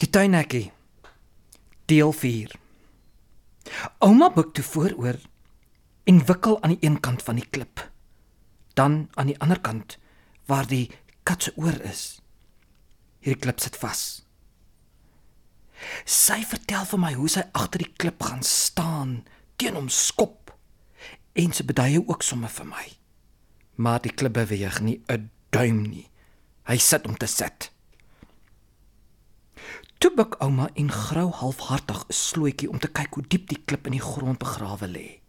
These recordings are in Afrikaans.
Die tuinhekkie. Deel 4. Ouma buig toe vooroor en wikkel aan die een kant van die klip. Dan aan die ander kant waar die kat se oor is. Hierdie klip sit vas. Sy vertel vir my hoe sy agter die klip gaan staan, teen hom skop en sy beduie ook sommer vir my. Maar die klip beweeg nie 'n duim nie. Hy sit om te sit. Toe buig ouma en grou halfhartig 'n slootjie om te kyk hoe diep die klip in die grond begrawe lê.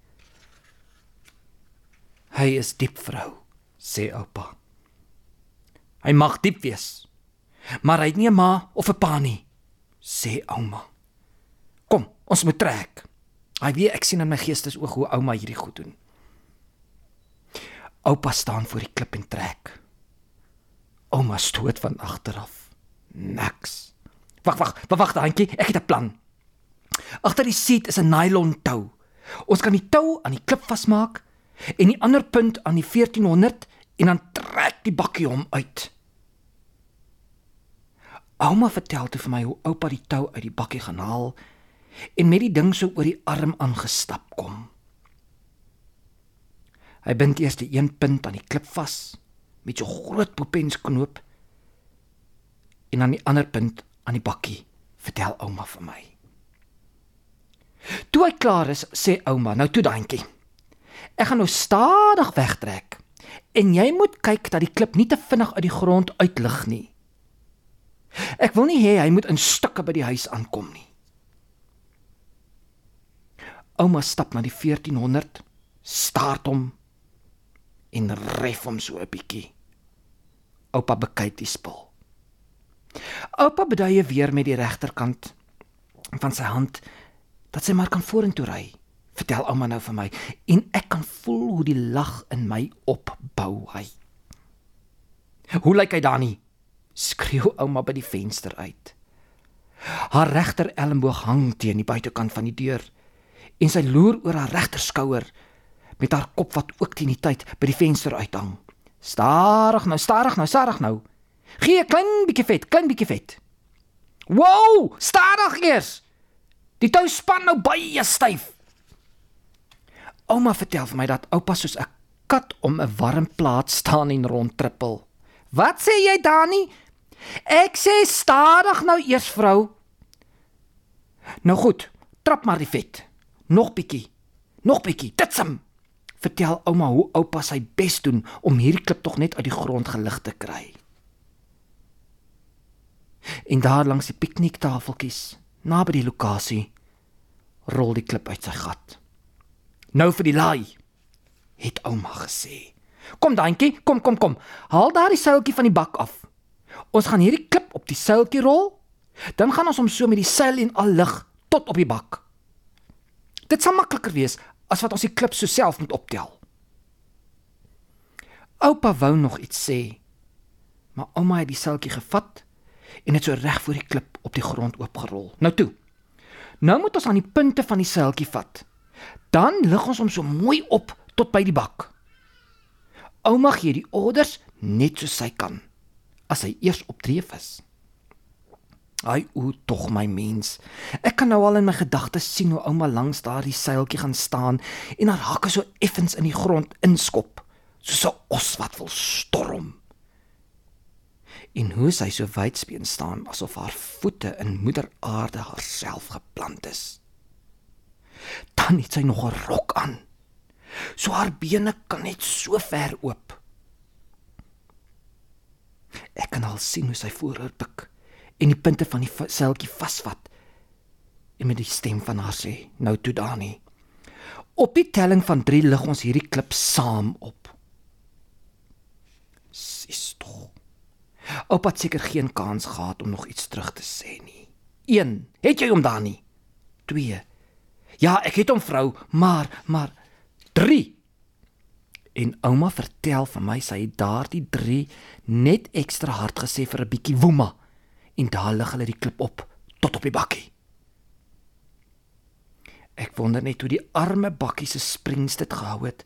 Hy is diep, vrou, sê oupa. Hy mag diep wees, maar hy het nie 'n ma of 'n pa nie, sê ouma. Kom, ons moet trek. Hy weet ek sien in my geestesoog hoe ouma hierdie goed doen. Oupa staan voor die klip en trek. Ouma stoot van agter af. Niks. Wag, wag, wag, wag, dankie. Ek het 'n plan. Agter die seat is 'n nylon tou. Ons kan die tou aan die klip vasmaak en die ander punt aan die 1400 en dan trek die bakkie hom uit. Ouma vertel toe vir my hoe oupa die tou uit die bakkie gaan haal en met die ding so oor die arm aangestap kom. Hy bind eers die een punt aan die klip vas met so groot popensknoop en dan die ander punt aan die bakkie, vertel ouma vir my. Toe hy klaar is, sê ouma, nou toe daantjie. Ek gaan nou stadig wegtrek en jy moet kyk dat die klip nie te vinnig uit die grond uitlig nie. Ek wil nie hê hy moet in stukke by die huis aankom nie. Ouma stap na die 1400, staart hom en ref hom so 'n bietjie. Oupa bekyk die spul. Oupa beduie weer met die regterkant van sy hand dat sy maar kan vorentoe ry. Vertel ouma nou vir my en ek kan voel hoe die lag in my opbou hy. Hoe lyk hy dan nie? skreeu ouma by die venster uit. Haar regter elmboog hang teen die buitekant van die deur en sy loer oor haar regter skouer met haar kop wat ook teen die tyd by die venster uithang. Stadig nou, stadig nou, stadig nou. Gee 'n klein bietjie vet, klein bietjie vet. Wow, stadig eers. Die tou span nou baie styf. Ouma vertel vir my dat oupa soos 'n kat om 'n warm plaas staan en rondtrippel. Wat sê jy, Dani? Ek sê stadig nou eers, vrou. Nou goed, trap maar die vet. Nog bietjie. Nog bietjie. Ditsim. Vertel ouma hoe oupa sy bes doen om hierdie klip tog net uit die grond gelig te kry. En daar langs die pikniktafeltjies, naby die lokasie, rol die klip uit sy gat. Nou vir die laai, het ouma gesê. Kom daantjie, kom kom kom. Haal daardie seiltjie van die bak af. Ons gaan hierdie klip op die seiltjie rol. Dan gaan ons hom so met die seil en al lig tot op die bak. Dit sal makliker wees as wat ons die klip so self moet optel. Oupa wou nog iets sê, maar ouma het die seiltjie gevat en dit so reg voor die klip op die grond oopgerol. Nou toe. Nou moet ons aan die punte van die seiltjie vat. Dan lig ons hom so mooi op tot by die bak. Ouma gee die orders net soos sy kan as hy eers optree is. Ai, o tog my mens. Ek kan nou al in my gedagtes sien hoe ouma langs daardie seiltjie gaan staan en haar hakke so effens in die grond inskop, soos 'n os wat wil storm. En hoe sy so wydspeen staan asof haar voete in moeder aarde haarself geplant is. Dan het sy nog 'n rok aan. So haar bene kan net so ver oop. Ek kan al sien hoe sy vooroor buig en die punte van die seiltjie vasvat. En met die stem van haar sê: "Nou toe Dani. Op die telling van 3 lig ons hierdie klip saam op." Sis tog. Oupa het seker geen kans gehad om nog iets terug te sê nie. 1. Het jy hom Dani? 2. Ja, ek het hom vrou, maar maar 3. En ouma vertel vir my sy het daardie 3 net ekstra hard gesê vir 'n bietjie woema en daar lig hulle die klip op tot op die bakkie. Ek wonder net hoe die arme bakkie se springs dit gehou het,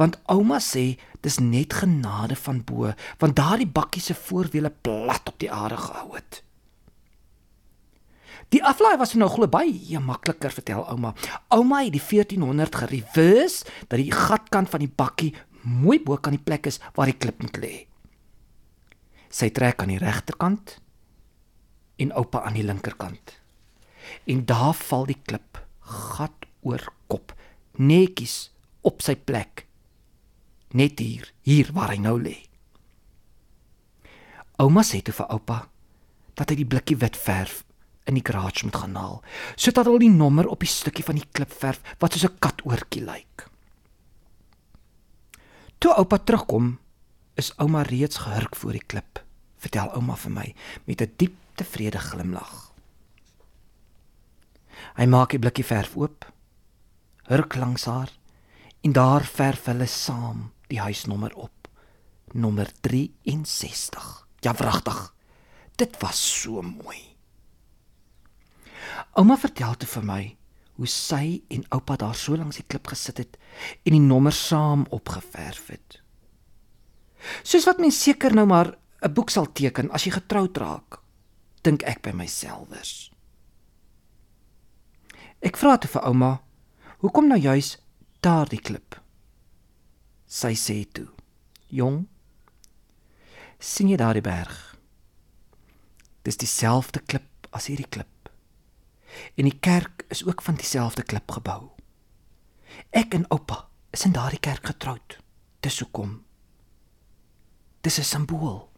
want ouma sê dis net genade van bo, want daardie bakkie se voorwiele plat op die aarde gehou het. Die aflaai was nou glo baie makliker, vertel ouma. Ouma het die 1400 gereverse dat die gatkant van die bakkie mooi bo kan die plek is waar die klip moet lê. Sy trek aan die regterkant en oupa aan die linkerkant. En daar val die klip gat oor kop, netjies op sy plek. Net hier, hier waar hy nou lê. Ouma sê toe vir oupa dat hy die blikkie wit verf in die garage moet gaan haal, sodat al die nommer op die stukkie van die klip verf wat soos 'n katoortjie lyk. Toe oupa terugkom, is ouma reeds gehurk voor die klip, vertel ouma vir my met 'n diep tevrede glimlag. Hy maak die blikkie verf oop, hurk langs haar en daar verf hulle saam die huisnommer op. Nommer 63. Ja, wragtig. Dit was so mooi. Ouma vertel te vir my hoe sy en oupa daar so langs die klip gesit het en die nommer saam opgeverf het. Soos wat mens seker nou maar 'n boek sal teken as jy getroud raak, dink ek by myselfers. Ek vra te vir ouma, hoekom nou juis daardie klip? Sy sê toe: "Jong, sien jy daardie berg? Dis dieselfde klip as hierdie klip. En die kerk is ook van dieselfde klip gebou. Ek en oupa is in daardie kerk getroud. Dis hoekom. Dis 'n simbool.